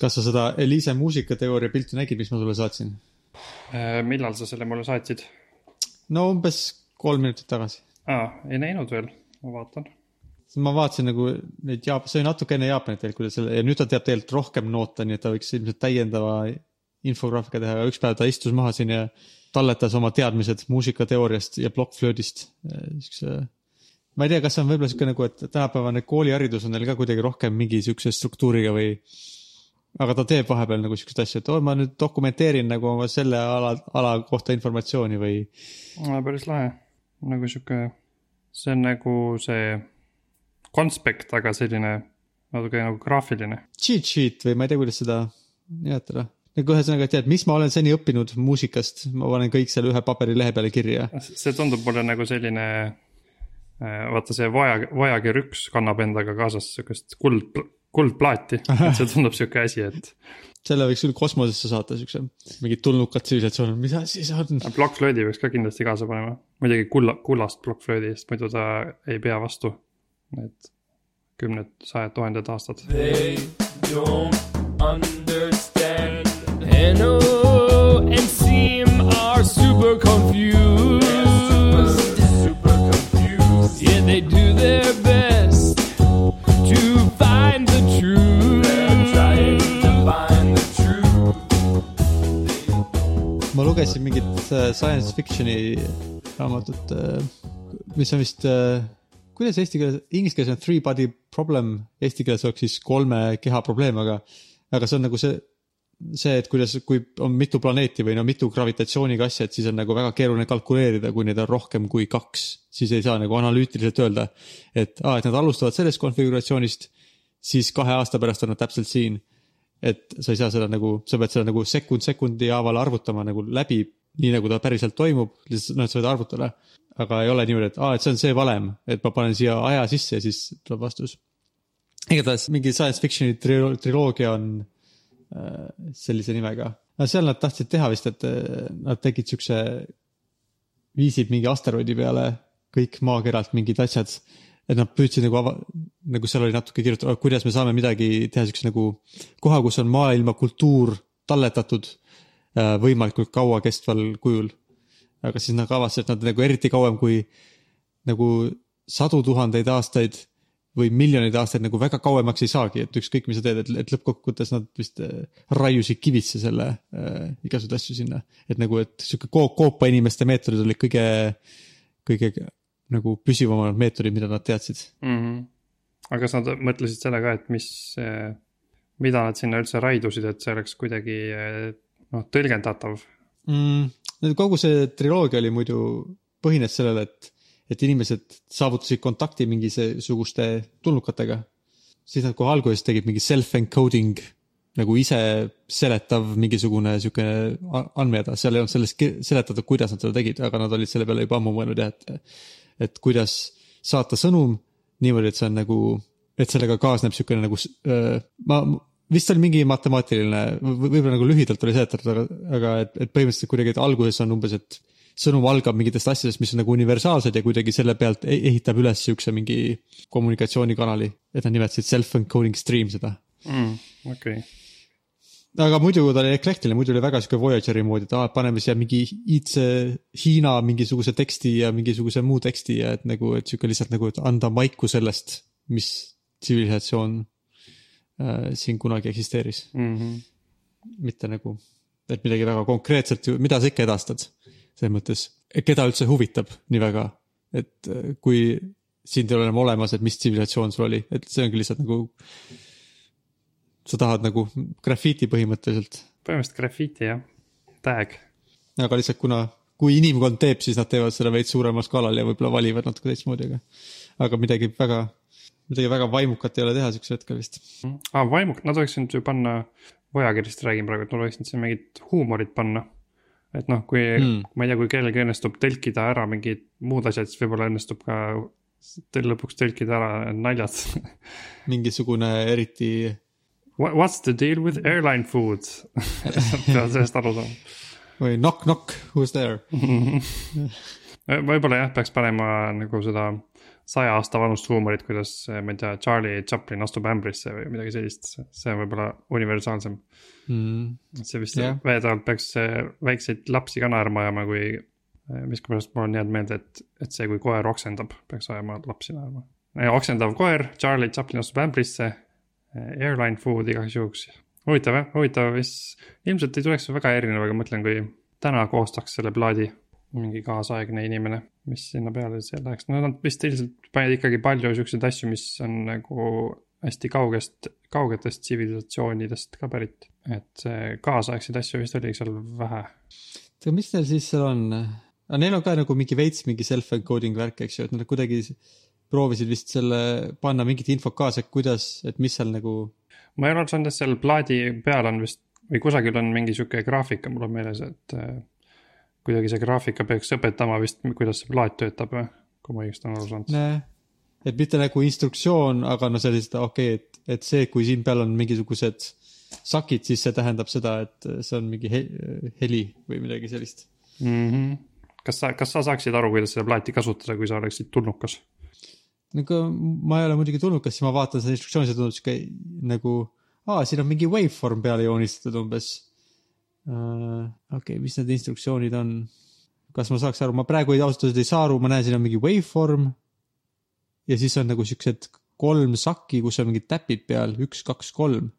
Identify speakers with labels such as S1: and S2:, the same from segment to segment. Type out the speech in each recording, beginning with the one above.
S1: kas sa seda Eliise muusikateooria pilti nägid, mis ma sulle saatsin?
S2: Äh, millal sa selle mulle saatsid?
S1: no umbes kolm minutit tagasi.
S2: aa, ei näinud veel, ma vaatan.
S1: ma vaatasin nagu neid Jaap-, see oli natuke enne Jaapanit tegelikult, kuidas selle ja nüüd ta teab tegelikult rohkem noota, nii et ta võiks ilmselt täiendava infograafika teha, aga üks päev ta istus maha siin ja talletas oma teadmised muusikateooriast ja plokkflöödist. siukse, ma ei tea, kas see on võib-olla siuke nagu, et tänapäevane kooliharidus on neil ka kuidagi rohkem mingi siukse struktuuriga või aga ta teeb vahepeal nagu siukseid asju, et oo, ma nüüd dokumenteerin nagu oma selle ala, ala kohta informatsiooni või
S2: päris lahe, nagu sihuke, see on nagu see konspekt, aga selline natuke nagu graafiline.
S1: cheat sheet või ma ei tea, kuidas seda nimetada. nagu ühesõnaga, tead, mis ma olen seni õppinud muusikast, ma panen kõik selle ühe paberilehe peale kirja.
S2: see tundub mulle nagu selline, vaata see vaja, vajakirüks kannab endaga kaasas sihukest kuld, kuldplaati, et see tundub sihuke asi, et
S1: selle võiks küll kosmosesse saata, siukse mingid tulnukad tsivilisatsioonid, mis asi see on?
S2: plokkflöödi peaks ka kindlasti kaasa panema. muidugi kulla, kullast plokkflöödi, sest muidu ta ei pea vastu need kümned, sajad tuhanded aastad.
S3: They don't understand. NO
S1: lugesin mingit äh, science fiction'i raamatut, mis on vist, kuidas eesti keeles, inglise keeles on three body problem, eesti keeles oleks siis kolme keha probleem, aga, aga see on nagu see, see, et kuidas, kui on mitu planeeti või no mitu gravitatsiooniga asja, et siis on nagu väga keeruline kalkuleerida, kui neid on rohkem kui kaks, siis ei saa nagu analüütiliselt öelda, et aa, et nad alustavad sellest konfiguratsioonist, siis kahe aasta pärast on nad täpselt siin et sa ei saa seda nagu, sa pead seda nagu sekund sekundi haaval arvutama nagu läbi, nii nagu ta päriselt toimub, lihtsalt noh, et sa võid arvutada. aga ei ole niimoodi, et aa, et see on see valem, et ma panen siia aja sisse ja siis tuleb vastus. igatahes mingi science fiction'i trilo- triloogia on äh, sellise nimega. no seal nad tahtsid teha vist, et äh, nad tegid siukse, viisid mingi asteroidi peale kõik maakeralt mingid asjad et nad püüdsid nagu ava-, nagu seal oli natuke kirjutatud, kuidas me saame midagi teha siukse nagu koha, kus on maailma kultuur talletatud äh, võimalikult kaua kestval kujul. aga siis nad avastasid, et nad nagu eriti kauem kui nagu sadu tuhandeid aastaid või miljoneid aastaid nagu väga kauemaks ei saagi, et ükskõik, mis sa teed, et, et lõppkokkuvõttes nad vist äh, raiusid kivisse selle äh, igasuguseid asju sinna. et nagu, et sihuke ko- koopa inimeste meetodid olid kõige, kõige nagu püsivamad meetodid, mida nad teadsid.
S2: mm. -hmm. aga kas nad mõtlesid selle ka, et mis, mida nad sinna üldse raidusid, et see oleks kuidagi noh, tõlgendatav?
S1: mm,. kogu see triloogia oli muidu, põhines sellele, et, et inimesed saavutasid kontakti mingisuguste tulnukatega. siis nad kohe alguses tegid mingi self-encoding nagu ise seletav mingisugune sihuke andmejada, seal ei olnud sellest seletatud, kuidas nad seda tegid, aga nad olid selle peale juba ammu mõelnud jah, et, et kuidas saata sõnum niimoodi, et see on nagu, et sellega kaasneb siukene nagu öö, ma vist oli mingi matemaatiline, võib-olla nagu lühidalt oli seletatud, aga, aga et, et põhimõtteliselt kuidagi, et alguses on umbes, et sõnum algab mingitest asjadest, mis on nagu universaalsed ja kuidagi selle pealt e- ehitab üles siukse mingi kommunikatsioonikanali, et nad nimetasid self-encoding stream seda.
S2: mm,. okei okay.,
S1: aga muidu ta oli eklektiline, muidu oli väga sihuke Voyageri moodi, et aa, paneme siia mingi iidse Hiina mingisuguse teksti ja mingisuguse muu teksti ja et nagu, et sihuke lihtsalt nagu, et anda maiku sellest, mis tsivilisatsioon äh, siin kunagi eksisteeris.
S2: mm. -hmm.
S1: mitte nagu, et midagi väga konkreetset mida sa ikka edastad. selles mõttes, keda üldse huvitab nii väga, et äh, kui sind ei ole enam olemas, et mis tsivilisatsioon sul oli, et see ongi lihtsalt nagu. Sa tahad nagu grafiiti põhimõtteliselt,
S2: põhimõtteliselt grafiiti jah, tag.
S1: aga lihtsalt kuna, kui inimkond teeb, siis nad teevad seda veits suuremal skaalal ja võib-olla valivad natuke teistmoodi, aga. aga midagi väga, midagi väga vaimukat ei ole teha siuksel hetkel vist.
S2: aa, vaimuk, nad võiksid ju panna, Voyagerist räägin praegu, et nad võiksid siin mingit huumorit panna. et noh, kui mm., ma ei tea, kui kellelgi õnnestub tõlkida ära mingid muud asjad, siis võib-olla õnnestub ka teil lõpuks tõlkida ära naljad
S1: mingisugune eriti,
S2: What's the deal with airline food? peavad sellest aru saama.
S1: või knock knock, who's there?
S2: võib-olla jah, peaks panema nagu seda saja aasta vanust huumorit, kuidas, ma ei tea, Charlie Chaplin astub ämbrisse või midagi sellist, see on võib-olla universaalsem.
S1: mm..
S2: see vist yeah. väidetavalt peaks äh, väikseid lapsi ka naerma ajama, kui äh, miskipärast mul on jäänud meelde, et, et see, kui koer oksendab, peaks ajama lapsi naerma. oksendav koer, Charlie Chaplin astub ämbrisse, airline food igaks juhuks. huvitav jah, huvitav, mis ilmselt ei tuleks väga erinev, aga mõtlen, kui täna koostaks selle plaadi mingi kaasaegne inimene, mis sinna peale siis läheks, no nad vist ilmselt panid ikkagi palju siukseid asju, mis on nagu hästi kaugest, kaugetest tsivilisatsioonidest ka pärit. et kaasaegseid asju vist oli seal vähe.
S1: aga mis neil siis seal on? aga neil on ka nagu mingi veits mingi self-encoding värk, eks ju, et nad kuidagi proovisid vist selle, panna mingit infot kaasa, et kuidas, et mis seal nagu,
S2: ma ei ole aru saanud, et seal plaadi peal on vist või kusagil on mingi sihuke graafika, mul on meeles, et äh, kuidagi see graafika peaks õpetama vist, kuidas see plaat töötab või, kui ma õigesti olen aru saanud.
S1: et mitte nagu instruktsioon, aga no sellised, okei okay,, et, et see, kui siin peal on mingisugused sakid, siis see tähendab seda, et see on mingi he heli või midagi sellist.
S2: Mm -hmm. kas sa, kas sa saaksid aru, kuidas seda plaati kasutada, kui sa oleksid tulnukas?
S1: Nagu ma ei ole muidugi tulnud, kas ma vaatan seda instruktsiooni, see tundub sihuke nagu, aa, siin on mingi waveform peale joonistatud umbes uh,. okei okay,, mis need instruktsioonid on? kas ma saaks aru, ma praegu ei ausalt öeldes ei saa aru, ma näen, siin on mingi waveform. ja siis on nagu siuksed kolm sakki, kus on mingid täpid peal, üks, kaks, kolm.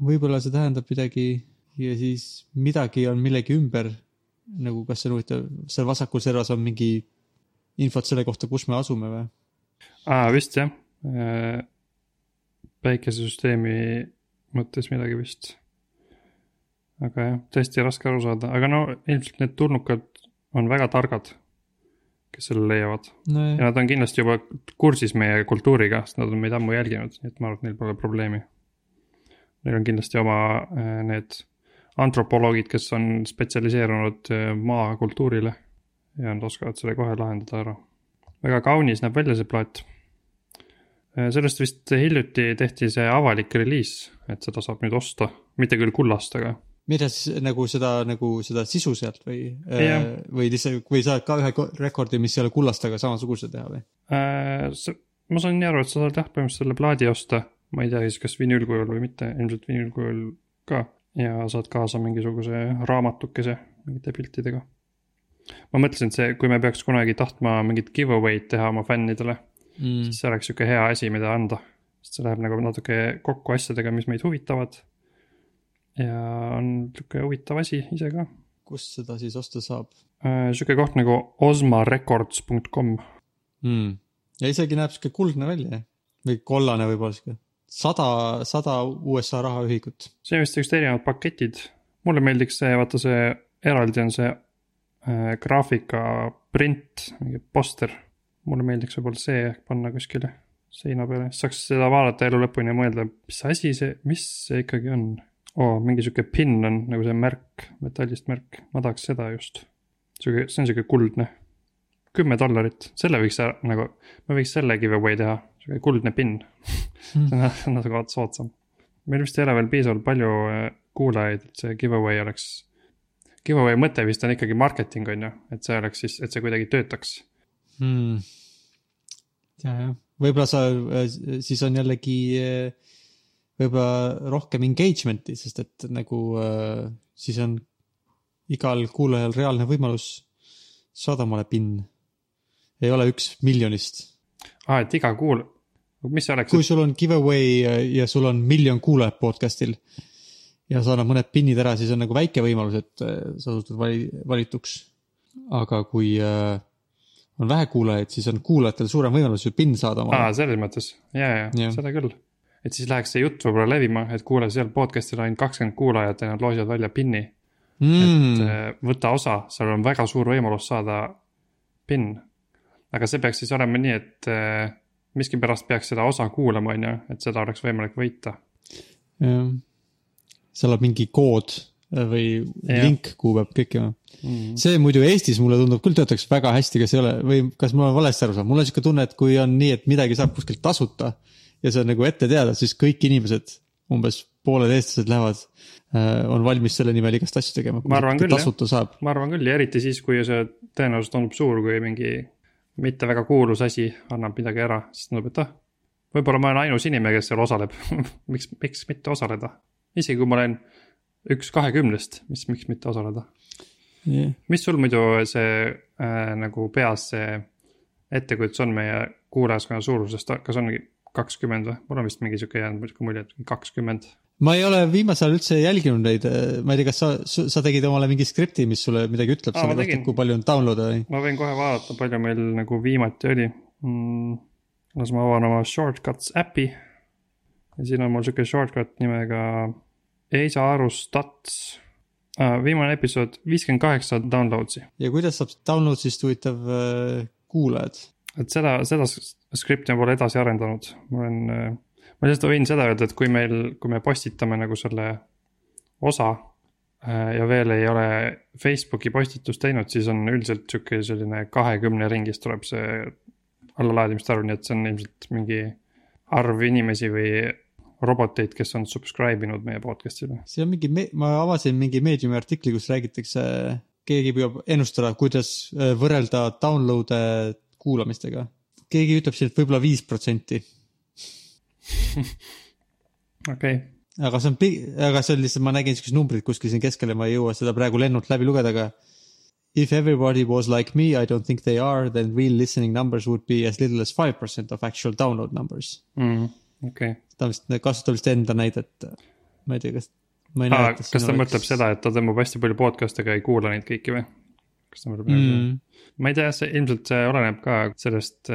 S1: võib-olla see tähendab midagi ja siis midagi on millegi ümber. nagu, kas see on huvitav, seal vasakul servas on mingi infot selle kohta, kus me asume või?
S2: aa, vist jah. päikesesüsteemi mõttes midagi vist. aga jah, tõesti raske aru saada, aga no ilmselt need tulnukad on väga targad, kes selle leiavad.
S1: nojah
S2: ja nad on kindlasti juba kursis meie kultuuriga, sest nad on meid ammu jälginud, nii et ma arvan, et neil pole probleemi. Neil on kindlasti oma äh, need antropoloogid, kes on spetsialiseerunud äh, maakultuurile ja nad oskavad selle kohe lahendada ära. Väga kaunis näeb välja see plaat. sellest vist hiljuti tehti see avalik reliis, et seda saab nüüd osta, mitte küll kullast, aga
S1: mida siis nagu seda nagu seda sisu sealt või
S2: Jah.,
S1: või lihtsalt, või saad ka ühe ko- rekordi, mis ei ole kullast, aga samasuguse teha või?
S2: äh,. ma saan nii aru, et sa saad jah, põhimõtteliselt selle plaadi osta, ma ei tea siis, kas vinüülkujul või mitte, ilmselt vinüülkujul ka. ja saad kaasa mingisuguse raamatukese mingite piltidega. Ma mõtlesin, et see, kui me peaks kunagi tahtma mingit giveaway'd teha oma fännidele,
S1: Mm.
S2: siis see oleks sihuke hea asi, mida anda. sest see läheb nagu natuke kokku asjadega, mis meid huvitavad. ja on sihuke huvitav asi ise ka.
S1: kust seda siis osta saab
S2: sihuke koht nagu osmarecords.com
S1: mm.? ja isegi näeb sihuke kuldne välja või kollane võib-olla sihuke, sada, sada USA rahaühikut.
S2: see on vist siuksed erinevad paketid. mulle meeldiks see, vaata see eraldi on see äh, graafika print, mingi poster. mulle meeldiks võib-olla see panna kuskile seina peale, siis saaks seda vaadata elu lõpuni ja mõelda, mis asi see, mis see ikkagi on. oo, mingi sihuke pin on nagu see märk, metallist märk, ma tahaks seda just. sihuke, see on sihuke kuldne. kümme dollarit, selle võiks ära- nagu, me võiks selle giveaway teha, sihuke kuldne pin. see on natuke soodsam. meil vist ei ole veel piisavalt palju äh, kuulajaid, et see giveaway oleks. Giveaway mõte vist on ikkagi marketing on ju, et see oleks siis, et see kuidagi töötaks.
S1: mm.. ja, jah, võib-olla sa, siis on jällegi eh, võib-olla rohkem engagement'i, sest et nagu äh, siis on igal kuulajal reaalne võimalus saada omale PIN. ei ole üks miljonist.
S2: aa, et iga kuul-, mis see oleks
S1: kui, sul on giveaway ja- ja sul on miljon kuulajat podcast'il ja sa annad mõned PIN-id ära, siis on nagu väike võimalus, et äh, sa osutud vali, valituks. aga kui äh, on vähe kuulajaid, siis on kuulajatel suurem võimalus ju PIN saada
S2: aa,
S1: omale.
S2: selles mõttes, ja, ja
S1: Jah.,
S2: seda küll. et siis läheks see jutt võib-olla levima, et kuule, seal podcast'il on ainult kakskümmend kuulajat ja nad loosivad välja PIN-i
S1: Mm.
S2: et äh, võta osa, seal on väga suur võimalus saada PIN. aga see peaks siis olema nii, et äh, miskipärast peaks seda osa kuulama, on ju, et seda oleks võimalik võita.
S1: jah, seal on mingi kood äh, või
S2: Jah.
S1: link, kuhu peab klikkima.
S2: Mm.
S1: see muidu Eestis mulle tundub küll töötaks väga hästi, kas ei ole või kas mul on valesti aru saanud, mul on sihuke tunne, et kui on nii, et midagi saab kuskilt tasuta ja see on nagu ette teada, siis kõik inimesed, umbes pooled eestlased lähevad, on valmis selle nimel igast asju tegema.
S2: Ma arvan küll, jah. ma arvan küll ja eriti siis, kui see tõenäoliselt tundub suur, kui mingi, mitte väga kuulus asi annab midagi ära, siis tundub, et ah, võib-olla ma olen ainus inimene, kes seal osaleb. miks, miks mitte osaleda, isegi kui ma olen üks kahekümnest, mis, miks mitte osaleda.
S1: yeah..
S2: mis sul muidu see äh, nagu peas see ettekujutus on meie kuulajaskonna suurusest, kas ongi kakskümmend või? mul on vist mingi sihuke jäänud muidugi mulje, et kakskümmend.
S1: ma ei ole viimasel ajal üldse jälginud neid, ma ei tea, kas sa, sa tegid omale mingi skripti, mis sulle midagi ütleb
S2: Aa,
S1: selle kohta kui palju on download'e või?
S2: ma võin kohe vaadata, palju meil nagu viimati oli mm,. las ma avan oma shortcuts äpi. Ja siin on mul sihuke shortcut nimega ei saa aru stats ah,. viimane episood viiskümmend kaheksa downloads'i,
S1: ja kuidas saab download'ist huvitav äh, kuulajad?
S2: et seda, seda skripti ma pole edasi arendanud, ma olen äh, ma lihtsalt võin seda öelda, et kui meil, kui me postitame nagu selle osa äh, ja veel ei ole Facebooki postitust teinud, siis on üldiselt sihuke selline kahekümne ringis tuleb see allalaadimiste arv, nii et see on ilmselt mingi arv inimesi või roboteid, kes on subscribe inud meie podcast'ile.
S1: see on mingi, ma avasin mingi Mediumi artikli, kus räägitakse, keegi püüab ennustada, kuidas äh, võrrelda download'e kuulamistega. keegi ütleb siin, et võib-olla viis protsenti,
S2: okei
S1: aga see on, aga see on lihtsalt, ma nägin siukest numbrit kuskil siin keskel ja ma ei jõua seda praegu lennult läbi lugeda, aga If everybody was like me, I don't think they are, then real listening numbers would be as little as five percent of actual download numbers.
S2: mm, okei okay..
S1: Ta vist kasutab vist enda näidet. ma ei tea, kas, ma ei näe
S2: Ah,. kas ta mõtleb seda, et ta tõmbab hästi palju podcast'e, aga ei kuula neid kõiki või? kas ta mõtleb mm.?
S1: mm,?
S2: ma ei tea, see ilmselt see oleneb ka sellest,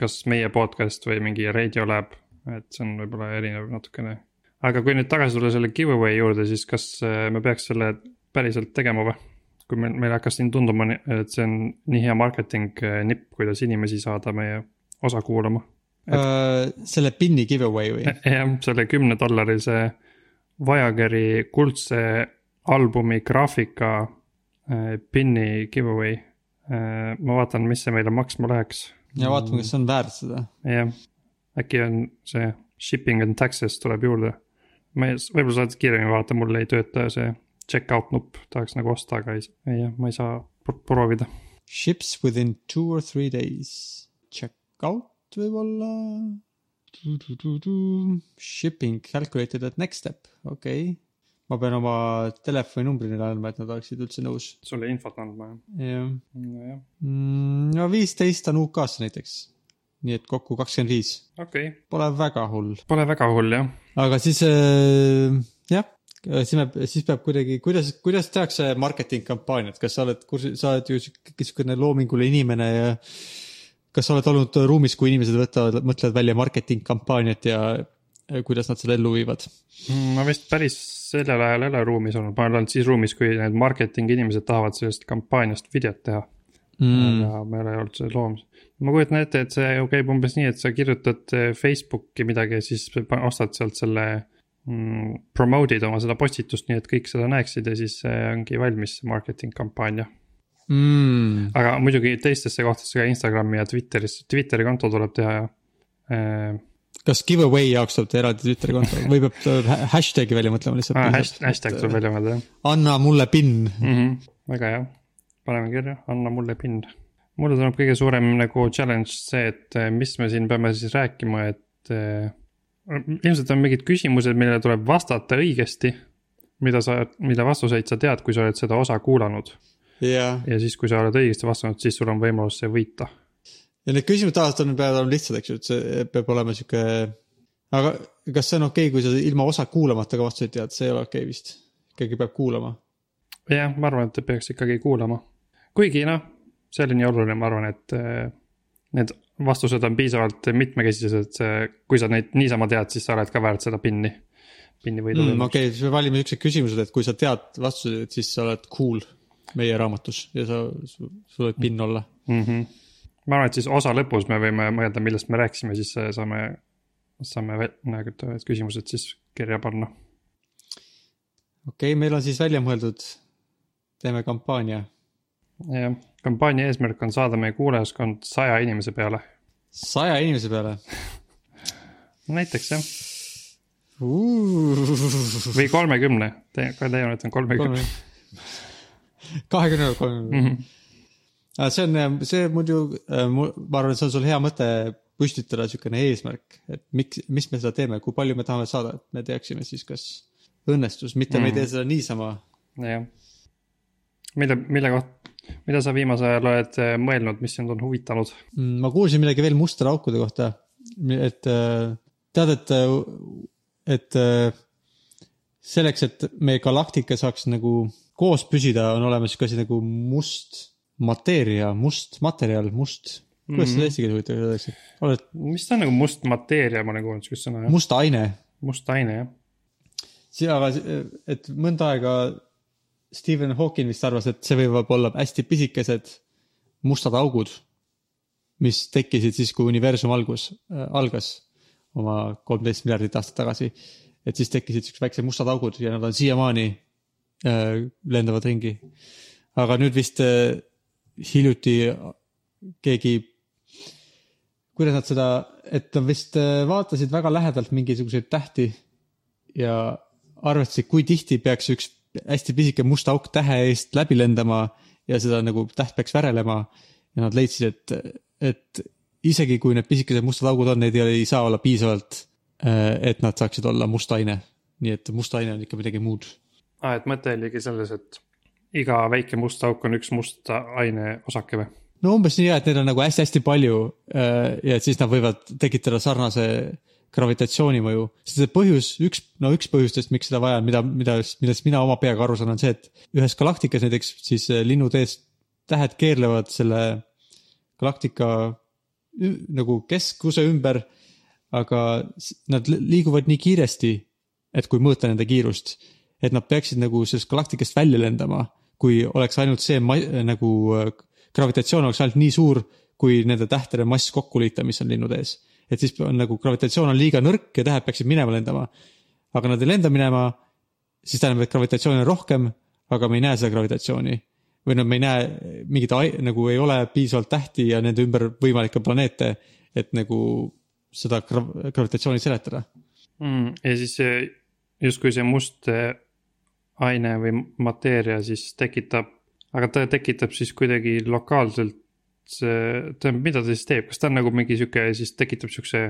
S2: kas meie podcast või mingi Radiolab, et see on võib-olla erinev natukene. aga kui nüüd tagasi tulla selle giveaway juurde, siis kas äh, me peaks selle päriselt tegema või? kui meil, meil hakkas siin tunduma, et see on nii hea marketing äh, nipp, kuidas inimesi saada meie osa kuulama.
S1: Uh, selle pinni giveaway või?
S2: jah, selle kümne dollarise Vajageri kuldse albumi graafika äh, pinni giveaway äh,. ma vaatan, mis see meile maksma läheks.
S1: ja vaatame, kas see on väärt seda.
S2: jah, äkki on see shipping and taxes tuleb juurde. ma ei, võib-olla saad kiiremini vaadata, mul ei tööta see check out nupp, tahaks nagu osta, aga ei, ei jah, ma ei saa pro- proovida.
S1: Ships within two or three days. Check out võib-olla. Shipping calculated at next step, okei okay.. ma pean oma telefoninumbri neile andma, et nad oleksid üldse nõus.
S2: sulle infot andma
S1: jah.
S2: jah,
S1: no viisteist on UK-s näiteks. nii et kokku kakskümmend viis,
S2: okei okay.,
S1: pole väga hull.
S2: pole väga hull jah.
S1: aga siis äh, jah, siis me, siis peab kuidagi, kuidas, kuidas tehakse marketing kampaaniat, kas sa oled kursis, sa oled ju sihuke- niisugune loominguline inimene ja kas sa oled olnud ruumis, kui inimesed võtavad, mõtlevad välja marketing kampaaniat ja kuidas nad seda ellu viivad?
S2: Ma vist päris sellel ajal ei ole ruumis olnud, ma olen olnud siis ruumis, kui need marketingi inimesed tahavad sellest kampaaniast videot teha mm.. aga ma ei ole olnud selles loomas. ma kujutan ette, et see ju käib umbes nii, et sa kirjutad eh, Facebooki midagi ja siis ostad sealt selle mm,. Promote'id oma seda postitust, nii et kõik seda näeksid ja siis see ongi valmis, see marketing kampaania.
S1: Mm.
S2: aga muidugi teistesse kohtadesse ka Instagrami ja Twitteris, Twitteri konto tuleb teha ja äh,
S1: kas giveaway jaoks tuleb teha eraldi Twitteri konto või peab hä- hashtag'i välja mõtlema lihtsalt
S2: ah,? hashtag, hashtag tuleb välja mõelda jah
S1: anna mulle pinn.
S2: mm. -hmm. väga hea, paneme kirja, anna mulle pind. mulle tundub kõige suurem nagu challenge see, et mis me siin peame siis rääkima, et eh, ilmselt on mingid küsimused, millele tuleb vastata õigesti. mida sa, mille vastuseid sa tead, kui sa oled seda osa kuulanud
S1: jah,
S2: ja siis, kui sa oled õigesti vastanud, siis sul on võimalus see võita.
S1: ja need küsimused tavaliselt on, peavad olema lihtsad, eks ju, et see peab olema sihuke. aga kas see on okei okay,, kui sa ilma osa kuulamata ka vastuseid tead, see ei ole okei okay vist. ikkagi peab kuulama.
S2: jah, ma arvan, et peaks ikkagi kuulama. kuigi noh, see oli nii oluline, ma arvan, et eh, need vastused on piisavalt mitmekesised, see, kui sa neid niisama tead, siis sa oled ka väärt seda pinni, pinni võidu
S1: mm,. okei okay,, siis me valime siuksed küsimused, et kui sa tead vastuseid, siis sa oled cool meie raamatus ja sa, sul võib pinn olla.
S2: mm. -hmm. ma arvan, et siis osa lõpus me võime mõelda, millest me rääkisime, siis eh, saame, saame nagu need küsimused siis kirja panna.
S1: okei okay,, meil on siis välja mõeldud, teeme kampaania.
S2: jah, kampaania eesmärk on saada meie kuulajaskond saja inimese peale.
S1: saja inimese peale.
S2: näiteks jah, või kolmekümne, ka et on kolmekümne.
S1: kahekümne, kolmekümne.
S2: Mhm.
S1: see on, see muidu, ma arvan, et see on sul hea mõte püstitada niisugune eesmärk, et miks, mis me seda teeme, kui palju me tahame saada, et me teaksime siis, kas õnnestus, mitte mm. me ei tee seda niisama.
S2: jah. mille, mille kohta, mida sa viimasel ajal oled äh, mõelnud, mis sind on huvitanud?
S1: Mm, ma kuulsin midagi veel mustade aukude kohta, et tead, et, et selleks, et meie galaktika saaks nagu koos püsida, on olemas sihuke asi nagu must mateeria, must materjal, must, kuidas seda eesti keeles huvitav öeldakse, oled
S2: mis ta on nagu must mateeria, ma olen kuulnud sihukest sõna,
S1: must aine,
S2: must aine, jah.
S1: aga et mõnda aega Stephen Hawking vist arvas, et see võivad olla hästi pisikesed mustad augud, mis tekkisid siis, kui universum algus äh,, algas oma kolmteist miljardit aastat tagasi. et siis tekkisid siuksed väiksed mustad augud ja nad on siiamaani lendavad ringi. aga nüüd vist äh, hiljuti keegi, kuidas nad seda, et nad vist äh, vaatasid väga lähedalt mingisuguseid tähti ja arvestasid, kui tihti peaks üks hästi pisike must auk tähe eest läbi lendama ja seda nagu täht peaks värelema. ja nad leidsid, et, et isegi kui need pisikesed mustad augud on, neid ei, ole- ei saa olla piisavalt, et nad saaksid olla must aine. nii et must aine on ikka midagi muud.
S2: aa, et mõte oligi selles, et iga väike must auk on üks must aine osake või?
S1: no umbes nii jah, et neid on nagu hästi-hästi palju äh, ja et siis nad võivad tekitada sarnase gravitatsioonimõju, sest see põhjus, üks, no üks põhjustest, miks seda vaja on, mida, mida, millest mina oma peaga aru saan, on see, et ühes galaktikas näiteks siis äh, linnutees tähed keerlevad selle galaktika nagu keskuse ümber, aga nad li- liiguvad nii kiiresti, et kui mõõta nende kiirust, et nad peaksid nagu sellest galaktikast välja lendama, kui oleks ainult see nagu äh, gravitatsioon oleks ainult nii suur, kui nende tähtede mass kokku liita, mis on linnude ees. et siis on nagu gravitatsioon on liiga nõrk ja tähed peaksid minema lendama. aga nad ei lenda minema, siis tähendab, et gravitatsiooni on rohkem, aga me ei näe seda gravitatsiooni. või noh, me ei näe mingit, nagu ei ole piisavalt tähti ja nende ümber võimalikke planeete, et nagu seda grav- gravitatsiooni seletada.
S2: mm,. ja siis justkui see must aine või mateeria siis tekitab, aga ta tekitab siis kuidagi lokaalselt see, tähendab, mida ta siis teeb, kas ta on nagu mingi sihuke, siis tekitab siukse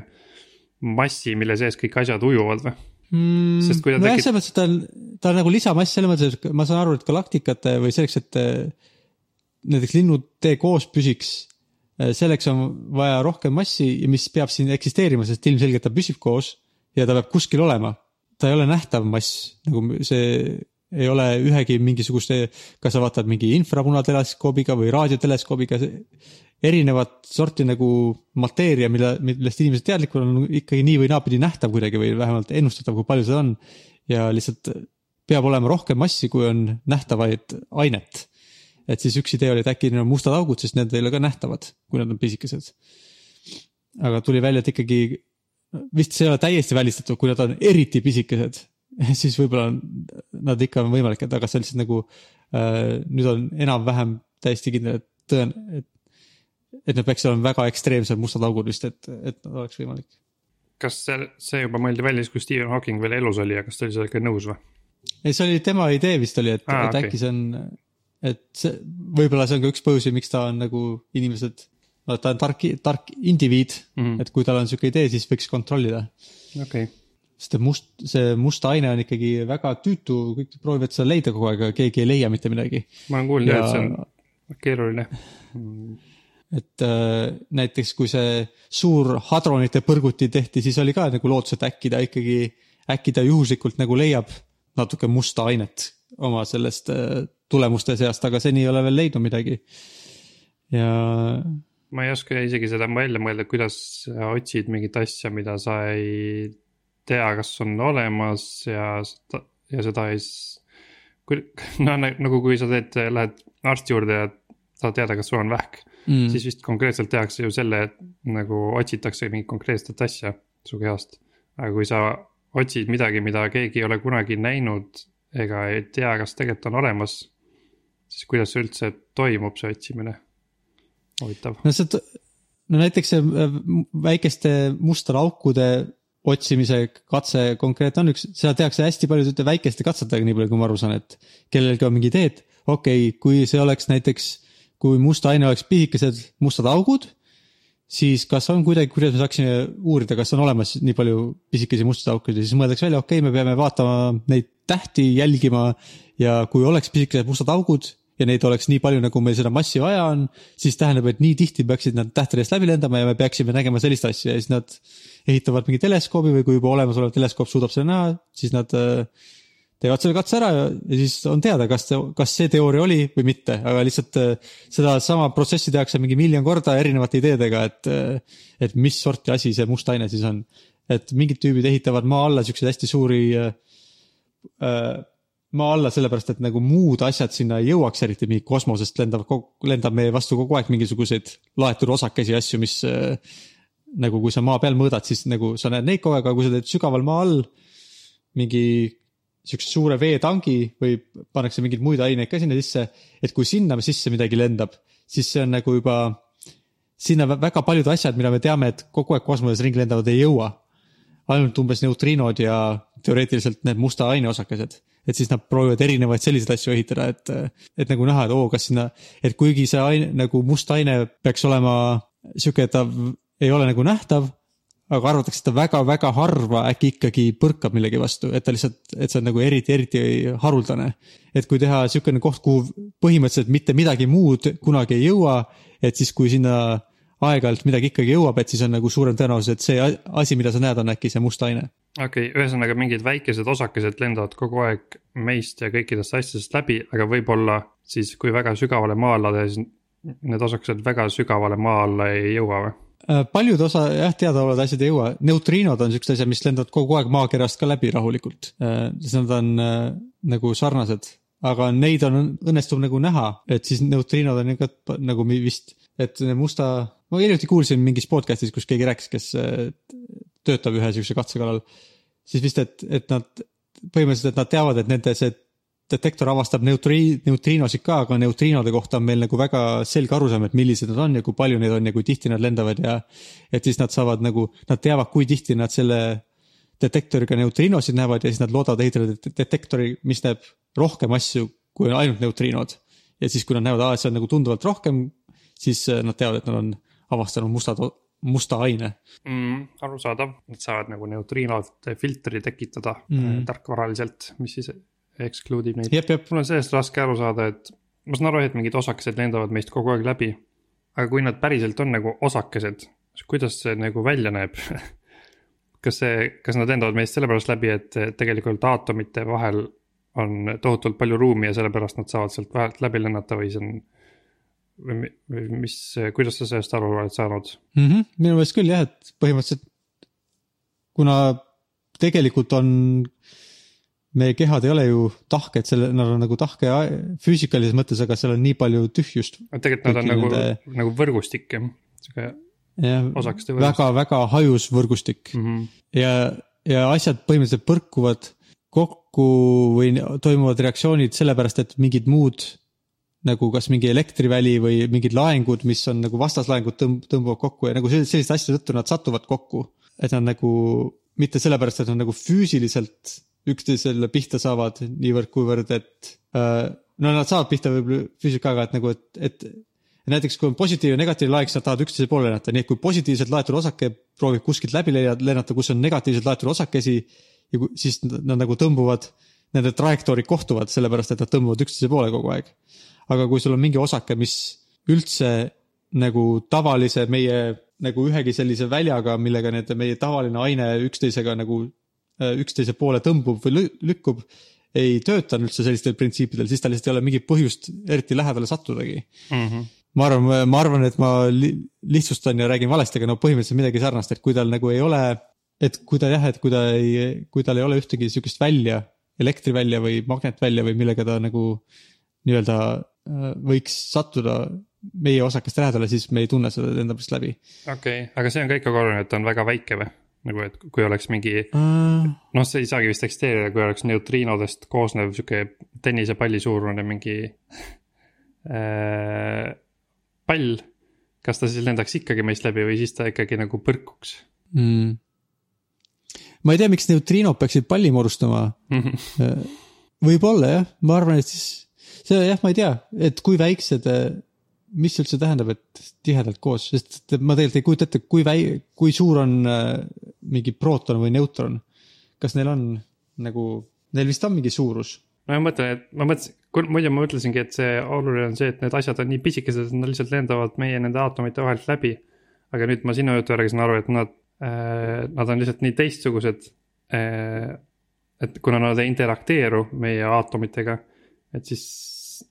S2: massi, mille sees kõik asjad ujuvad või?
S1: mm,.
S2: Sest kui ta
S1: nojah,
S2: tekib-
S1: selles mõttes, et ta on, ta on nagu lisamass selles mõttes, et ma saan aru, et galaktikate või selleks, et äh, näiteks linnutee koos püsiks, selleks on vaja rohkem massi, mis peab siin eksisteerima, sest ilmselgelt ta püsib koos ja ta peab kuskil olema. ta ei ole nähtav mass, nagu see ei ole ühegi mingisuguste, kas sa vaatad mingi infrapunateleskoobiga või raadioteleskoobiga, erinevat sorti nagu mateeria, mille, millest inimesed teadlikud on ikkagi nii või naapidi nähtav kuidagi või vähemalt ennustatav, kui palju seda on. ja lihtsalt peab olema rohkem massi, kui on nähtavaid ainet. et siis üks idee oli, et äkki neil on mustad augud, sest need ei ole ka nähtavad, kui nad on pisikesed. aga tuli välja, et ikkagi vist see ei ole täiesti välistatud, kui nad on eriti pisikesed, siis võib-olla nad ikka on võimalikud, aga see on lihtsalt nagu äh, nüüd on enam-vähem täiesti kindel, et tõen-, et et need peaks olema väga ekstreemsed mustad augud vist, et, et nad oleks võimalik.
S2: kas see, see juba mõeldi välja siis, kui Stephen Hawking veel elus oli ja kas ta oli sellega nõus või?
S1: ei, see oli tema idee vist oli, et ah,, et
S2: okei.
S1: äkki see on, et see, võib-olla see on ka üks põhjusi, miks ta on nagu inimesed, no ta on tark, tark indiviid mm. -hmm. et kui tal on sihuke idee, siis võiks kontrollida.
S2: okei okay.,
S1: sest et must, see must aine on ikkagi väga tüütu, kõik proovivad seda leida kogu aeg, aga keegi ei leia mitte midagi.
S2: ma olen kuulnud jah,
S1: Ja-
S2: et see on keeruline.
S1: et äh, näiteks kui see suur hadronite põrguti tehti, siis oli ka nagu lootus, et äkki ta ikkagi, äkki ta juhuslikult nagu leiab natuke musta ainet oma sellest äh, tulemuste seast, aga seni ei ole veel leidnud midagi. ja
S2: ma ei oska isegi seda välja mõelda, kuidas sa otsid mingit asja, mida sa ei tea, kas on olemas ja seda, ja seda ei no nagu kui sa teed, lähed arsti juurde ja tahad teada, kas sul on vähk mm., siis vist konkreetselt tehakse ju selle, et nagu otsitakse mingit konkreetset asja su kehast. aga kui sa otsid midagi, mida keegi ei ole kunagi näinud ega ei tea, kas tegelikult on olemas, siis kuidas üldse toimub, see otsimine? huvitav.
S1: no see, no näiteks see äh, väikeste mustade aukude otsimise katse konkreetne on üks, seda tehakse hästi paljude väikeste katsetega, nii palju kui ma aru saan, et kellelgi on mingi idee, et okei okay,, kui see oleks näiteks kui must aine oleks pisikesed mustad augud, siis kas on kuidagi, kuidas me saaksime uurida, kas on olemas nii palju pisikesi mustasid auke ja siis mõeldakse välja, okei okay,, me peame vaatama neid tähti, jälgima ja kui oleks pisikesed mustad augud ja neid oleks nii palju, nagu meil seda massi vaja on, siis tähendab, et nii tihti peaksid nad tähtedest läbi lendama ja me peaksime nägema sellist asja ja siis nad ehitavad mingi teleskoobi või kui juba olemasolev teleskoop suudab seda näha, siis nad äh, teevad selle katse ära ja, ja siis on teada, kas, kas see teooria oli või mitte, aga lihtsalt äh, sedasama protsessi tehakse mingi miljon korda erinevate ideedega, et, et mis sorti asi see must aine siis on. et mingid tüübid ehitavad maa alla siukseid hästi suuri äh, äh, maa alla sellepärast, et nagu muud asjad sinna ei jõuaks, eriti mingi kosmosest lendab, lendab meie vastu kogu aeg mingisuguseid laetud osakesi, asju, mis äh, nagu kui sa maa peal mõõdad, siis nagu sa näed neid kogu aeg, aga kui sa teed sügaval maa all mingi siukse suure veetangi või pannakse mingeid muid aineid ka sinna sisse, et kui sinna sisse midagi lendab, siis see on nagu juba, sinna vä- väga paljud asjad, mida me teame, et kogu aeg kosmoses ringi lendavad, ei jõua. ainult umbes neutriinod ja teoreetiliselt need musta aine osakesed. Et siis nad proovivad erinevaid selliseid asju ehitada, et, et nagu näha, et oo, kas sinna, et kuigi see aine nagu must aine peaks olema sihuke, et ta ei ole nagu nähtav, aga arvatakse, et ta väga-väga harva äkki ikkagi põrkab millegi vastu, et ta lihtsalt, et see on nagu eriti, eriti haruldane. et kui teha niisugune koht, kuhu põhimõtteliselt mitte midagi muud kunagi ei jõua, et siis, kui sinna aeg-ajalt midagi ikkagi jõuab, et siis on nagu suurem tõenäosus, et see asi, mida sa näed, on äkki see must aine.
S2: okei okay,, ühesõnaga mingid väikesed osakesed lendavad kogu aeg meist ja kõikidest asjadest läbi, aga võib-olla siis, kui väga sügavale maa alla teha, siis need osakesed väga sügavale maa alla ei jõua või?
S1: Äh, paljud osa jah, teadaolevad asjad ei jõua, neutriinod on siuksed asjad, mis lendavad kogu aeg maakerast ka läbi rahulikult. siis nad on äh, nagu sarnased, aga neid on, õnnestub nagu näha, et siis neutriinod on ikka nagu vist, et musta, ma hiljuti kuulsin mingis podcast'is, kus keegi rääkis, kes äh, töötab ühe siukse katse kallal. siis vist, et, et nad põhimõtteliselt, et nad teavad, et nende see detektor avastab neutri-, neutriinosid ka, aga neutriinode kohta on meil nagu väga selge arusaam, et millised nad on ja kui palju neid on ja kui tihti nad lendavad ja et siis nad saavad nagu, nad teavad, kui tihti nad selle detektoriga neutriinosid näevad ja siis nad loodavad ehitada det- detektori, mis näeb rohkem asju kui ainult neutriinod. ja siis, kui nad näevad, et see on nagu tunduvalt rohkem, siis äh, nad teavad, et nad on avastanud mustad, musta aine.
S2: mm,. arusaadav, nad saavad nagu neutriinode filtri tekitada
S1: Mm.
S2: tarkvaraliselt, mis siis exclude ib neid. mul on sellest raske aru saada, et ma saan aru, et mingid osakesed lendavad meist kogu aeg läbi. aga kui nad päriselt on nagu osakesed, siis kuidas see nagu välja näeb? kas see, kas nad lendavad meist sellepärast läbi, et tegelikult aatomite vahel on tohutult palju ruumi ja sellepärast nad saavad sealt vahelt läbi lennata või see on. Või mi- või mis, kuidas sa sellest aru oled saanud?
S1: mm. -hmm. minu meelest küll jah, et põhimõtteliselt kuna tegelikult on, meie kehad ei ole ju tahked, selle, nad on nagu tahke füüsikalises mõttes, aga seal on nii palju tühjust.
S2: tegelikult nad on nagu
S1: nende-,
S2: nagu võrgustik jah, sihuke osakeste võrgustik
S1: väga-väga hajus võrgustik
S2: mm. -hmm.
S1: ja, ja asjad põhimõtteliselt põrkuvad kokku või toimuvad reaktsioonid sellepärast, et mingid muud nagu kas mingi elektriväli või mingid laengud, mis on nagu vastaslaengud tõmb-, tõmbuvad kokku ja nagu sel- selliste asjade tõttu nad satuvad kokku. et nad nagu mitte sellepärast, et nad nagu füüsiliselt üksteisele pihta saavad niivõrd-kuivõrd, et äh, no nad saavad pihta võib-olla füüsiliselt ka, aga et nagu, et, et näiteks kui on positiivne ja negatiivne laeng, siis nad tahavad üksteise poole lennata, nii et kui positiivselt laetud osake proovib kuskilt läbi lennata, kus on negatiivselt laetud osakesi ja kui, siis nad, nad nagu tõmbuvad, nende trajektoorid kohtuvad, sellepärast et nad tõmbuvad üksteise poole kogu aeg. aga kui sul on mingi osake, mis üldse nagu tavalise meie nagu ühegi sellise väljaga, millega need meie tavaline aine üksteisega nagu äh, üksteise poole tõmbub või lü- lükkub, ei tööta üldse sellistel printsiipidel, siis tal lihtsalt ei ole mingit põhjust eriti lähedale sattudagi
S2: Mm -hmm.
S1: ma arvan, ma arvan, et ma li lihtsustan ja räägin valesti, aga no põhimõtteliselt midagi sarnast, et kui tal nagu ei ole, et kui ta jah, et kui ta ei, kui tal ei ole ühtegi sihukest välja, elektrivälja või magnetvälja või millega ta nagu nii-öelda äh, võiks sattuda meie osakeste lähedale, siis me ei tunne seda lendamist läbi
S2: okei okay., aga see on ka ikkagi oluline, et ta on väga väike või? nagu, et kui oleks mingi,
S1: uh,.
S2: noh, see ei saagi vist eksisteerida, kui oleks neutriinodest koosnev sihuke tennisepalli suurune mingi äh, pall. kas ta siis lendaks ikkagi meist läbi või siis ta ikkagi nagu põrkuks
S1: Mm. Ma ei tea, miks neutriinod peaksid palli moodustama
S2: mm? -hmm.
S1: võib-olla jah, ma arvan, et siis, see jah, ma ei tea, et kui väiksed, mis üldse tähendab, et tihedalt koos, sest ma tegelikult ei kujuta ette, kui väi-, kui suur on äh, mingi prooton või neutron. kas neil on nagu, neil vist on mingi suurus?
S2: no ma mõtlen, et ma mõtlesin, muidu ma mõtlesingi, et see oluline on see, et need asjad on nii pisikesed, et nad lihtsalt lendavad meie nende aatomite vahelt läbi. aga nüüd ma sinu jutu järgi saan aru, et nad äh,, nad on lihtsalt nii teistsugused äh,. et kuna nad ei interakteeru meie aatomitega, et siis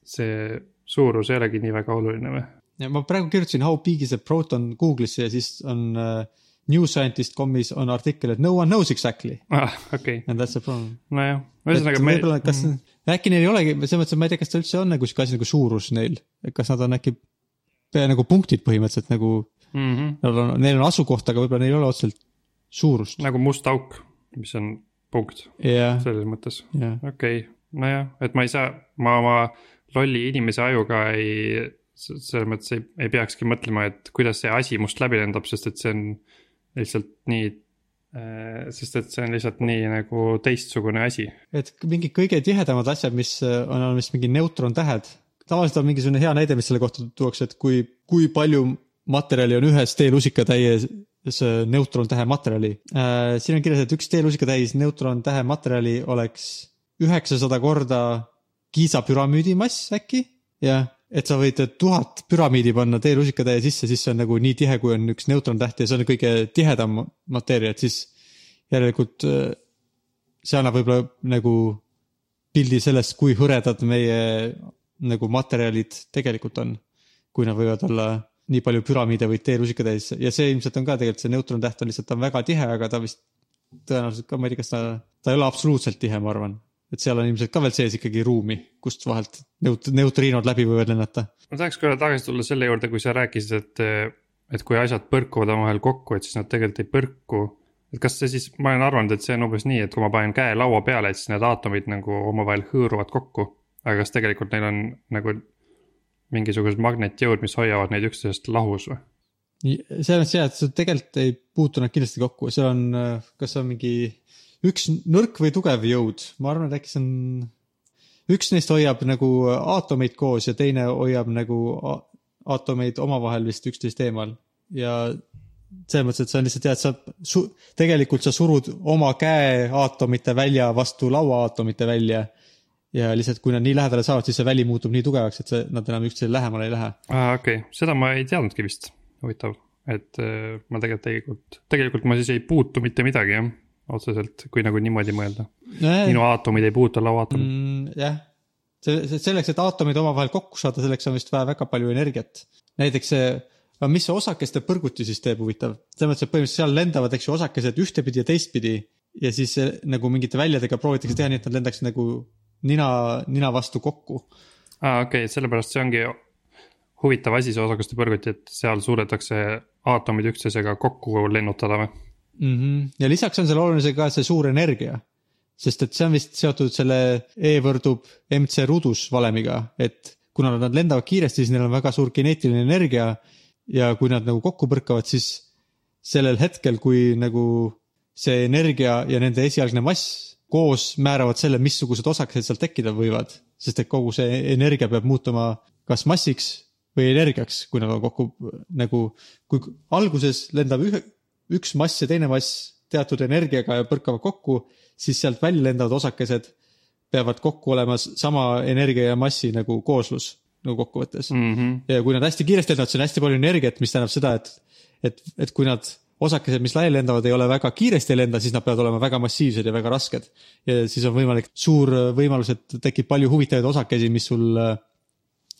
S2: see suurus ei olegi nii väga oluline või?
S1: ja ma praegu kirjutasin How big is a proton Google'isse ja siis on äh, New Scientist.com'is on artikkel, et no one knows exactly
S2: ah, okay.,
S1: and that's the problem.
S2: nojah, ühesõnaga me.
S1: võib-olla, kas mm., äkki neil ei olegi, selles mõttes, et ma ei tea, kas ta üldse on nagu sihuke asi nagu suurus neil, kas nad on äkki nagu punktid põhimõtteliselt nagu,
S2: mm. -hmm.
S1: nad on, neil on asukoht, aga võib-olla neil ei ole otseselt suurust.
S2: nagu must auk, mis on punkt
S1: jah,
S2: selles mõttes,
S1: jah,
S2: okei okay., nojah, et ma ei saa, ma oma lolli inimese ajuga ei, selles mõttes ei, ei peakski mõtlema, et kuidas see asi must läbi lendab, sest et see on lihtsalt nii äh,. sest et see on lihtsalt nii nagu teistsugune asi.
S1: et mingid kõige tihedamad asjad, mis äh, on, on vist mingi neutrontähed. tavaliselt on mingisugune hea näide, mis selle kohta tuuakse, et kui, kui palju materjali on ühes teelusikatäies äh, neutrontähe materjali äh,. siin on kirjas, et üks teelusikatäis neutrontähe materjali oleks üheksasada korda Giza püramiidi mass äkki, jah et sa võid tuhat püramiidi panna teelusikatäie sisse, siis see on nagu nii tihe, kui on üks neutrontäht ja see on kõige tihedam mateeria, et siis järelikult äh, see annab võib-olla nagu pildi sellest, kui hõredad meie nagu materjalid tegelikult on. kui nad võivad olla nii palju püramiide või teelusikatäis ja see ilmselt on ka tegelikult see neutrontäht on lihtsalt, ta on väga tihe, aga ta vist tõenäoliselt ka, ma ei tea, kas ta, ta ei ole absoluutselt tihe, ma arvan et seal on ilmselt ka veel sees ikkagi ruumi, kust vahelt neut-, neutriinod läbi võivad lennata.
S2: ma tahaks korra tagasi tulla selle juurde, kui sa rääkisid, et, et kui asjad põrkuvad omavahel kokku, et siis nad tegelikult ei põrku. et kas see siis, ma olen arvanud, et see on umbes nii, et kui ma panen käe laua peale, et siis need aatomid nagu omavahel hõõruvad kokku. aga kas tegelikult neil on nagu mingisugused magnetjõud, mis hoiavad neid üksteisest lahus või?
S1: selles mõttes jah, et sa tegelikult ei puutu nad kindlasti kokku, seal on, kas on mingi üks nõrk või tugev jõud, ma arvan, et äkki see on, üks neist hoiab nagu aatomeid koos ja teine hoiab nagu aatomeid omavahel vist üksteist eemal. Ja selles mõttes, et see on lihtsalt jah, et sa su-, tegelikult sa surud oma käe aatomite välja vastu laua aatomite välja ja lihtsalt, kui nad nii lähedale saavad, siis see väli muutub nii tugevaks, et see, nad enam üksteisele lähemale ei lähe.
S2: aa, okei okay., seda ma ei teadnudki vist, huvitav, et äh, ma tegelikult tegelikult, tegelikult ma siis ei puutu mitte midagi jah, otseselt, kui nagu niimoodi mõelda. minu aatomid ei puutu lauaatomit mm..
S1: jah, see, see selleks, et aatomid omavahel kokku saada, selleks on vist vaja väga palju energiat. näiteks see, aga mis see osakeste põrguti siis teeb huvitav, selles mõttes, et põhimõtteliselt seal lendavad, eks ju, osakesed ühtepidi ja teistpidi ja siis nagu mingite väljadega proovitakse teha nii, et nad lendaks nagu nina, nina vastu kokku.
S2: aa, okei okay,, sellepärast see ongi huvitav asi, see osakaste põrguti, et seal suudetakse aatomid üksteisega kokku lennutada või?
S1: mm. -hmm. ja lisaks on seal oluline ka see suur energia. sest et see on vist seotud selle E võrdub MC rudus valemiga, et kuna nad lendavad kiiresti, siis neil on väga suur geneetiline energia. ja kui nad nagu kokku põrkavad, siis sellel hetkel, kui nagu see energia ja nende esialgne mass koos määravad selle, missugused osakesed seal tekkida võivad. sest et kogu see energia peab muutuma kas massiks või energiaks, kui nad on kokku nagu, kui alguses lendab ühe, üks mass ja teine mass teatud energiaga ja põrkavad kokku, siis sealt välja lendavad osakesed peavad kokku olema sama energia ja massi nagu kooslus nagu kokkuvõttes mm..
S2: Mm -hmm.
S1: ja kui nad hästi kiiresti lendavad, see on hästi palju energiat, mis tähendab seda, et, et, et kui nad osakesed, mis laiali lendavad, ei ole väga kiiresti ei lenda, siis nad peavad olema väga massiivsed ja väga rasked. ja siis on võimalik suur võimalus, et tekib palju huvitavaid osakesi, mis sul äh,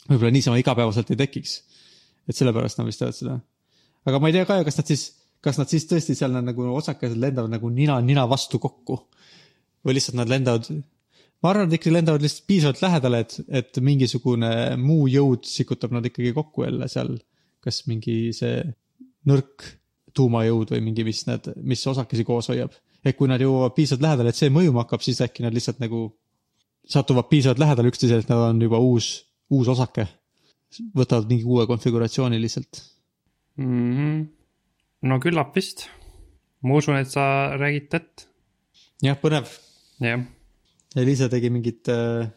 S1: võib-olla niisama igapäevaselt ei tekiks. et sellepärast nad vist teevad seda. aga ma ei tea ka, kas nad siis, kas nad siis tõesti seal nagu osakesed lendavad nagu nina nina vastu kokku või lihtsalt nad lendavad, ma arvan, et ikkagi lendavad lihtsalt piisavalt lähedale, et, et mingisugune muu jõud sikutab nad ikkagi kokku jälle seal. kas mingi see nõrk tuumajõud või mingi, mis need, mis osakesi koos hoiab. et kui nad jõuavad piisavalt lähedale, et see mõjuma hakkab, siis äkki nad lihtsalt nagu satuvad piisavalt lähedale üksteisele, et nad on juba uus, uus osake. võtavad mingi uue konfiguratsiooni lihtsalt.
S2: Mm -hmm. no küllap vist. ma usun, et sa räägid tõtt,
S1: jah, põnev.
S2: jah.
S1: Liisa tegi mingit äh,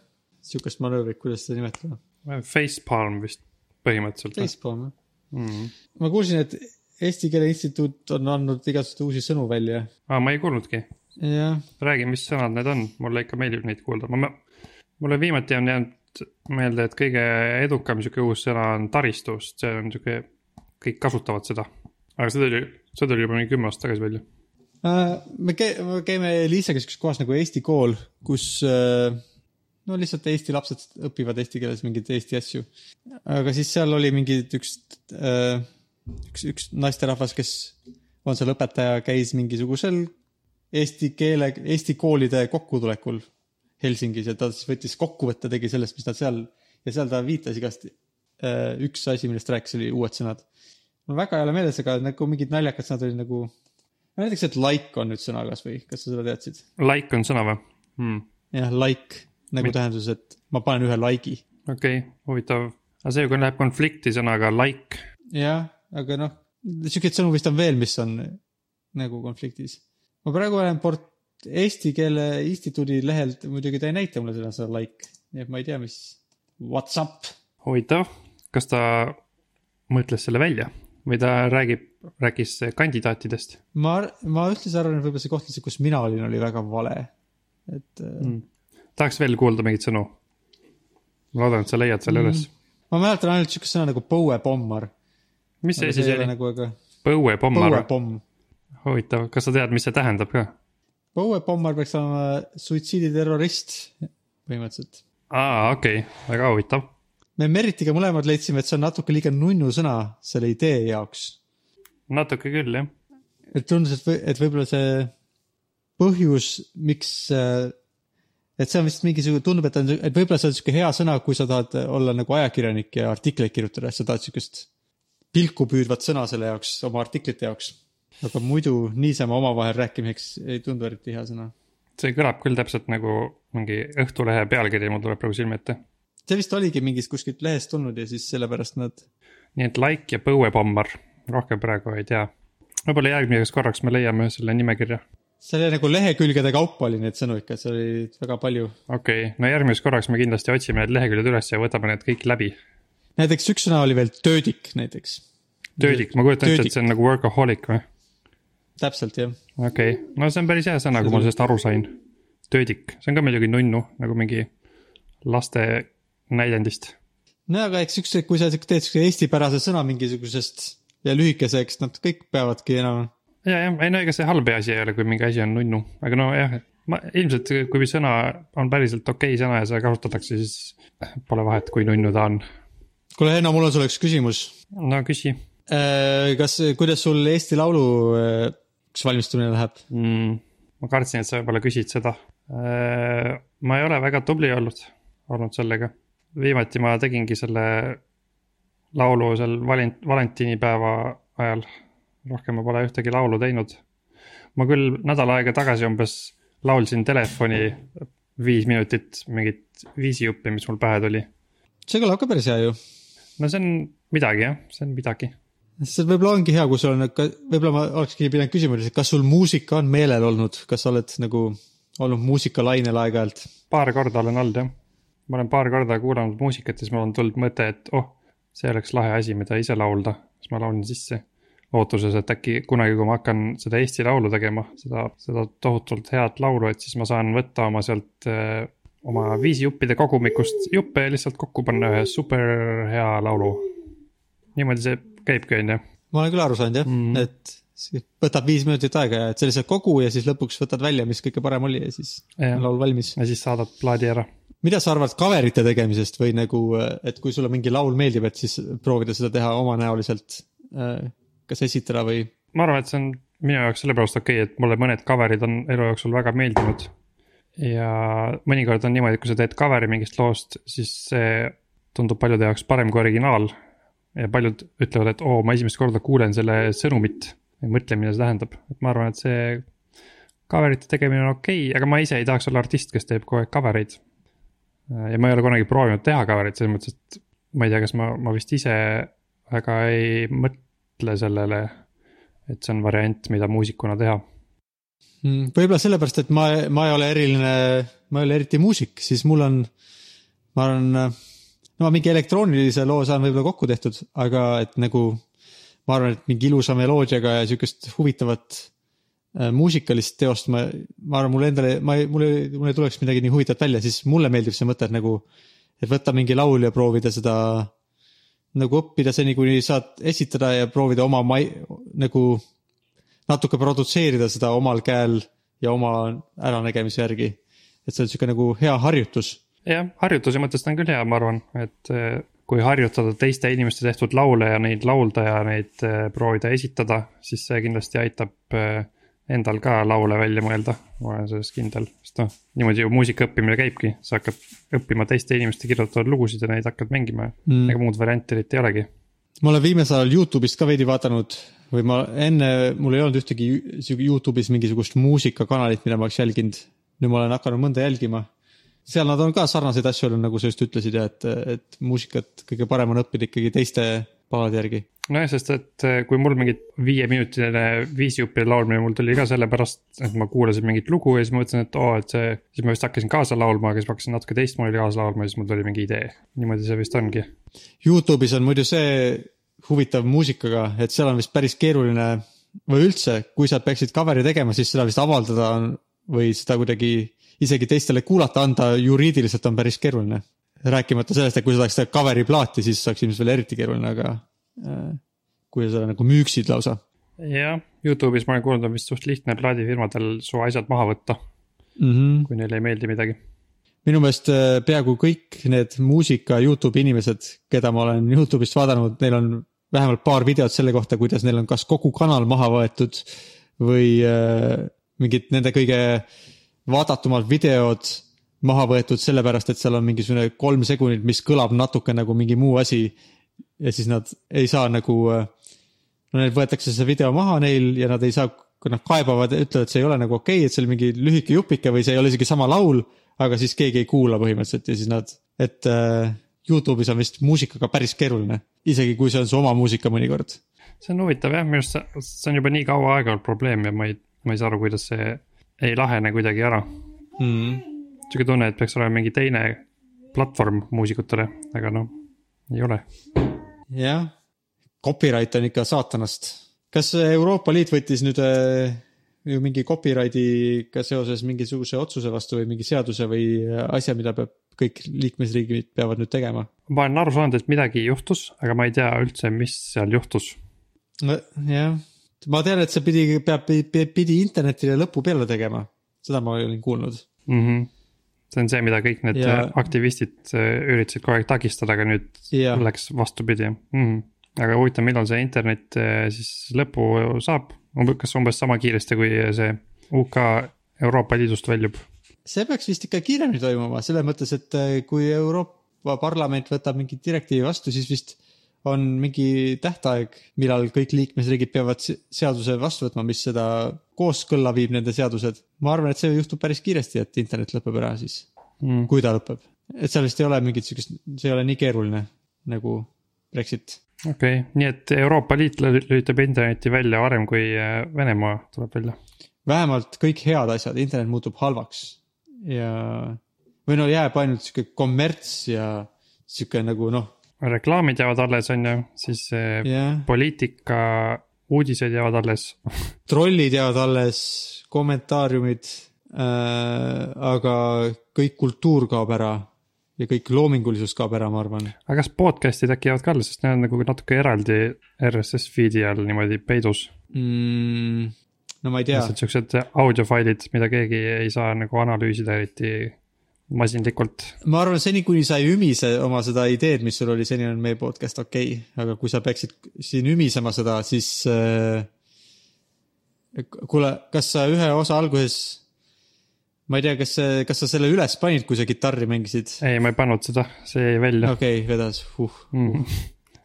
S1: sihukest manöövrit, kuidas seda nimetada.
S2: Facepalm vist põhimõtteliselt
S1: teistpool jah.
S2: mm.?
S1: ma kuulsin, et Eesti Keele Instituut on andnud igasuguseid uusi sõnu välja.
S2: aa, ma ei kuulnudki. räägi, mis sõnad need on, mulle ikka meeldib neid kuulda, ma, mulle viimati on jäänud meelde, et kõige edukam sihuke uus sõna on taristu, sest see on sihuke, kõik kasutavad seda. aga see tuli, see tuli juba mingi kümme aastat tagasi välja.
S1: Äh, me käi-, me käime Liisaga siukses kohas nagu Eesti kool, kus äh, no lihtsalt Eesti lapsed õpivad eesti keeles mingeid Eesti asju. aga siis seal oli mingi üks, üks, üks naisterahvas, kes on seal õpetaja, käis mingisugusel eesti keele, Eesti koolide kokkutulekul Helsingis ja ta siis võttis kokkuvõtte, tegi sellest, mis nad seal ja seal ta viitas igast. üks asi, millest rääkis, oli uued sõnad. mul väga ei ole meeles, aga nagu mingid naljakad sõnad olid nagu näiteks, et like on nüüd sõna kasvõi, kas sa seda teadsid?
S2: Like on sõna või hmm.?
S1: jah, like nagu
S2: Mit-
S1: tähenduses, et ma panen ühe like'i.
S2: okei okay,, huvitav. aga see, kui läheb konflikti sõnaga like,
S1: jah, aga noh, siukseid sõnu vist on veel, mis on nagu konfliktis. ma praegu olen port-, Eesti Keele Instituudi lehelt, muidugi ta ei näita mulle seda sõna like, nii et ma ei tea, mis what's up.
S2: huvitav, kas ta mõtles selle välja või ta räägib, rääkis kandidaatidest
S1: ma, ma ühtlasi arvan, et võib-olla see koht lihtsalt, kus mina olin, oli väga vale. et mm.
S2: tahaks veel kuulda mingeid sõnu. ma loodan, et sa leiad selle
S1: Mm.
S2: üles.
S1: ma mäletan ainult siukest sõna nagu põuepommar.
S2: Mis see siis
S1: ei ole
S2: oli?
S1: nagu, aga
S2: põuepommar,
S1: põuepomm
S2: huvitav, kas sa tead, mis see tähendab ka?
S1: põuepommar peaks olema suitsiiditerrorist põhimõtteliselt.
S2: aa, okei okay., väga huvitav.
S1: me Meritiga mõlemad leidsime, et see on natuke liiga nunnu sõna selle idee jaoks.
S2: natuke küll, jah.
S1: et tundus, et, et võib-olla see põhjus, miks, et see on vist mingisugune, tundub, et on, et võib-olla see on sihuke hea sõna, kui sa tahad olla nagu ajakirjanik ja artikleid kirjutada, sa tahad siukest pilku püüdvat sõna selle jaoks, oma artiklite jaoks. aga muidu niisama omavahel rääkimiseks ei tundu eriti hea sõna.
S2: see kõlab küll täpselt nagu mingi Õhtulehe pealkiri, mul tuleb praegu silme ette.
S1: see vist oligi mingist kuskilt lehest tulnud ja siis sellepärast nad
S2: nii et like ja põuepommar, rohkem praegu ei tea. võib-olla järgmiseks korraks me leiame selle nimekirja.
S1: see oli nagu lehekülgede kaupa oli neid sõnu ikka, seal oli väga palju.
S2: okei okay., no järgmiseks korraks me kindlasti otsime need leheküljed üles ja võtame need kõik läbi.
S1: Näiteks üks sõna oli veel töödik näiteks.
S2: töödik, ma kujutan ette, et see on nagu workaholic või?
S1: täpselt jah.
S2: okei okay., no see on päris hea sõna, kui ma sellest aru sain. töödik, see on ka muidugi nunnu nagu mingi laste näidendist.
S1: no aga eks üks, kui sa teed siukse eestipärase sõna mingisugusest ja lühikeseks, nad kõik peavadki enam.
S2: ja, jah, ei no ega see halb asi ei ole, kui mingi asi on nunnu, aga nojah, ma ilmselt, kui sõna on päriselt okei sõna ja seda kasutatakse, siis pole vahet, kui nunnu ta on.
S1: kuule, Henno, mul on sulle üks küsimus.
S2: no küsi
S1: kas, kuidas sul Eesti Laulu äh, kas valmistumine läheb?
S2: mm,. ma kartsin, et sa võib-olla küsid seda. ma ei ole väga tubli olnud, olnud sellega. viimati ma tegingi selle laulu seal valent-, valentinipäeva ajal. rohkem ma pole ühtegi laulu teinud. ma küll nädal aega tagasi umbes laulsin telefoni viis minutit mingit viisijuppi, mis mul pähe tuli.
S1: see kõlab ka päris hea ju.
S2: No see on midagi jah, see on midagi.
S1: see võib-olla ongi hea, kui sul on, võib-olla ma olekski pidanud küsima, kas sul muusika on meelel olnud, kas sa oled nagu olnud muusikalainel aeg-ajalt?
S2: paar korda olen olnud jah. ma olen paar korda kuulanud muusikat ja siis mul on tulnud mõte, et oh, see oleks lahe asi, mida ise laulda. siis ma laulan sisse. lootuses, et äkki kunagi, kui ma hakkan seda Eesti Laulu tegema, seda, seda tohutult head laulu, et siis ma saan võtta oma sealt äh, oma viisijuppide kogumikust juppe ja lihtsalt kokku panna ühe super hea laulu. niimoodi see käibki, on ju.
S1: ma olen küll aru saanud jah mm, et võtab viis minutit aega ja et sa lihtsalt kogu ja siis lõpuks võtad välja, mis kõige parem oli ja siis
S2: Jah.
S1: on laul valmis.
S2: ja siis saadad plaadi ära.
S1: mida sa arvad cover'ite tegemisest või nagu, et kui sulle mingi laul meeldib, et siis proovida seda teha omanäoliselt, kas esitada või?
S2: ma arvan, et see on minu jaoks sellepärast okei okay,, et mulle mõned cover'id on elu jooksul väga meeldinud. Ja mõnikord on niimoodi, et kui sa teed cover'i mingist loost, siis see tundub paljude jaoks parem kui originaal. ja paljud ütlevad, et oo, ma esimest korda kuulen selle sõnumit, ei mõtle, mida see tähendab, et ma arvan, et see cover'ite tegemine on okei okay,, aga ma ise ei tahaks olla artist, kes teeb kogu aeg cover eid. ja ma ei ole kunagi proovinud teha cover'it selles mõttes, et ma ei tea, kas ma, ma vist ise väga ei mõtle sellele et see on variant, mida muusikuna teha.
S1: Mm, võib-olla sellepärast, et ma, ma ei ole eriline, ma ei ole eriti muusik, siis mul on, ma arvan, no mingi elektroonilise loo saan võib-olla kokku tehtud, aga et nagu ma arvan, et mingi ilusa meloodiaga ja sihukest huvitavat äh, muusikalist teost ma, ma arvan, mulle endale, ma ei, mul ei, mul ei tuleks midagi nii huvitavat välja, siis mulle meeldib see mõte, et nagu, et võtta mingi laul ja proovida seda nagu õppida seni, kuni saad esitada ja proovida oma mai-, nagu natuke produtseerida seda omal käel ja oma äranägemise järgi. et see on sihuke nagu hea harjutus
S2: jah, harjutuse mõttes ta on küll hea, ma arvan, et eh, kui harjutada teiste inimeste tehtud laule ja neid laulda ja neid eh, proovida esitada, siis see kindlasti aitab eh, endal ka laule välja mõelda, ma olen selles kindel, sest noh, niimoodi ju muusika õppimine käibki, sa hakkad õppima teiste inimeste kirjutatud lugusid ja neid hakkad mängima mm., ega muud varianti eriti ei olegi.
S1: ma olen viimasel ajal Youtube'ist ka veidi vaadanud või ma enne, mul ei olnud ühtegi Youtube'is mingisugust muusikakanalit, mida ma oleks jälginud. nüüd ma olen hakanud mõnda jälgima. seal nad on ka sarnaseid asju olnud, nagu sa just ütlesid ja et, et muusikat kõige parem on õppida ikkagi teiste palade järgi.
S2: nojah, sest et eh, kui mul mingit viieminutiline viisijuppide laulmine mul tuli ka sellepärast, et ma kuulasin mingit lugu ja siis ma mõtlesin, et oo, et see, siis ma vist hakkasin kaasa laulma, aga siis ma hakkasin natuke teistmoodi kaasa laulma ja siis mul tuli mingi idee. niimoodi see vist ongi.
S1: Youtube'is on muidu see huvitav muusikaga, et seal on vist päris keeruline või üldse, kui sa peaksid cover'i tegema, siis seda vist avaldada on või seda kuidagi isegi teistele kuulata anda juriidiliselt on päris keeruline. rääkimata sellest, et kui sa tahaks teha cover'i plaati, siis oleks ilmselt veel eriti keeruline, aga äh, kui sa seda nagu müüksid lausa
S2: jah, Youtube'is ma olen kuulnud, on vist suht lihtne plaadifirmadel su asjad maha võtta,
S1: mm. -hmm.
S2: kui neile ei meeldi midagi.
S1: minu meelest äh, peaaegu kõik need muusika Youtube'i inimesed, keda ma olen Youtube'ist vaadanud, neil on vähemalt paar videot selle kohta, kuidas neil on kas kogu kanal maha võetud või äh, mingid nende kõige vaadatumad videod maha võetud sellepärast, et seal on mingisugune kolm sekundit, mis kõlab natuke nagu mingi muu asi. ja siis nad ei saa nagu, no neil võetakse see video maha neil ja nad ei saa, kui nad kaebavad ütlevad, see ei ole nagu okei okay,, et see oli mingi lühike jupike või see ei ole isegi sama laul, aga siis keegi ei kuula põhimõtteliselt ja siis nad, et äh, Youtube'is on vist muusikaga päris keeruline, isegi kui see on su oma muusika mõnikord.
S2: see on huvitav jah, minu arust see, on juba nii kaua aega olnud probleem ja ma ei, ma ei saa aru, kuidas see ei lahene kuidagi ära.
S1: Mm.
S2: sihuke tunne, et peaks olema mingi teine platvorm muusikutele, aga noh, ei ole.
S1: jah, copyright on ikka saatanast. kas Euroopa Liit võttis nüüd äh, ju mingi copyrightiga seoses mingisuguse otsuse vastu või mingi seaduse või asja, mida peab kõik liikmesriigid peavad nüüd tegema?
S2: ma olen aru saanud, et midagi juhtus, aga ma ei tea üldse, mis seal juhtus.
S1: jah, ma tean, et see pidi, peab, pidi internetile lõpu peale tegema, seda ma olin kuulnud.
S2: mm. -hmm. see on see, mida kõik need
S1: Ja-
S2: ja... aktivistid äh, üritasid kogu aeg takistada, aga nüüd
S1: Jah.
S2: läks vastupidi mm. -hmm. aga huvitav, millal see internet äh, siis lõpu saab, kas umbes sama kiiresti, kui see UK Euroopa Liidust väljub?
S1: see peaks vist ikka kiiremini toimuma, selles mõttes, et äh, kui Euroopa Parlament võtab mingi direktiivi vastu, siis vist on mingi tähtaeg, millal kõik liikmesriigid peavad se- seaduse vastu võtma, mis seda kooskõlla viib, nende seadused. ma arvan, et see juhtub päris kiiresti, et internet lõpeb ära siis,
S2: Mm.
S1: kui ta lõpeb. et seal vist ei ole mingit siukest, see ei ole nii keeruline nagu Brexit.
S2: Okei okay., nii et Euroopa Liit lü- lülitab interneti välja varem, kui äh, Venemaa tuleb välja.
S1: vähemalt kõik head asjad, internet muutub halvaks ja, või no jääb ainult sihuke kommerts ja sihuke nagu noh,
S2: reklaamid jäävad alles, on ju, siis äh,
S1: jah,
S2: poliitika uudised jäävad alles.
S1: trollid jäävad alles, kommentaariumid äh,, aga kõik kultuur kaob ära ja kõik loomingulisus kaob ära, ma arvan.
S2: aga kas podcast'id äkki jäävad ka alles, sest need on nagu natuke eraldi RSS feed'i all niimoodi peidus.
S1: Mm, no ma ei tea,
S2: lihtsalt siuksed audiofailid, mida keegi ei saa nagu analüüsida eriti masinlikult.
S1: ma arvan, seni kuni sa ei ümise oma seda ideed, mis sul oli, seni on meie podcast okei okay., aga kui sa peaksid siin ümisema seda, siis äh,. kuule, kas sa ühe osa alguses, ma ei tea, kas kas sa selle üles panid, kui sa kitarri mängisid?
S2: ei, ma ei pannud seda, see jäi välja
S1: okei okay,, vedas huh.,
S2: mm..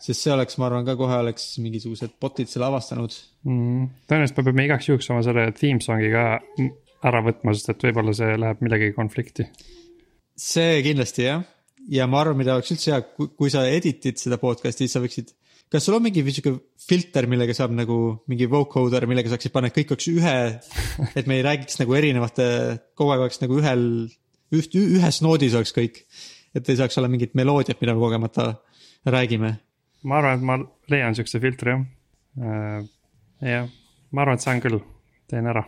S1: sest see oleks, ma arvan ka kohe oleks mingisugused bot'id selle avastanud.
S2: Mm. tõenäoliselt me peame igaks juhuks oma selle theme song'i ka ära võtma, sest et võib-olla see läheb millegagi konflikti.
S1: see kindlasti jah, ja ma arvan, mida oleks üldse hea, kui sa edit'id seda podcast'i, siis sa võiksid. Kas sul on mingi sihuke filter, millega saab nagu mingi vocoder, millega saaksid panna, et kõik oleks ühe, et me ei räägiks nagu erinevate, kogu aeg oleks nagu ühel, üht, ühes noodis oleks kõik. et ei saaks olla mingit meloodiat, mida me kogemata räägime.
S2: ma arvan, et ma leian siukse filtri jah. jah, ma arvan, et saan küll, teen ära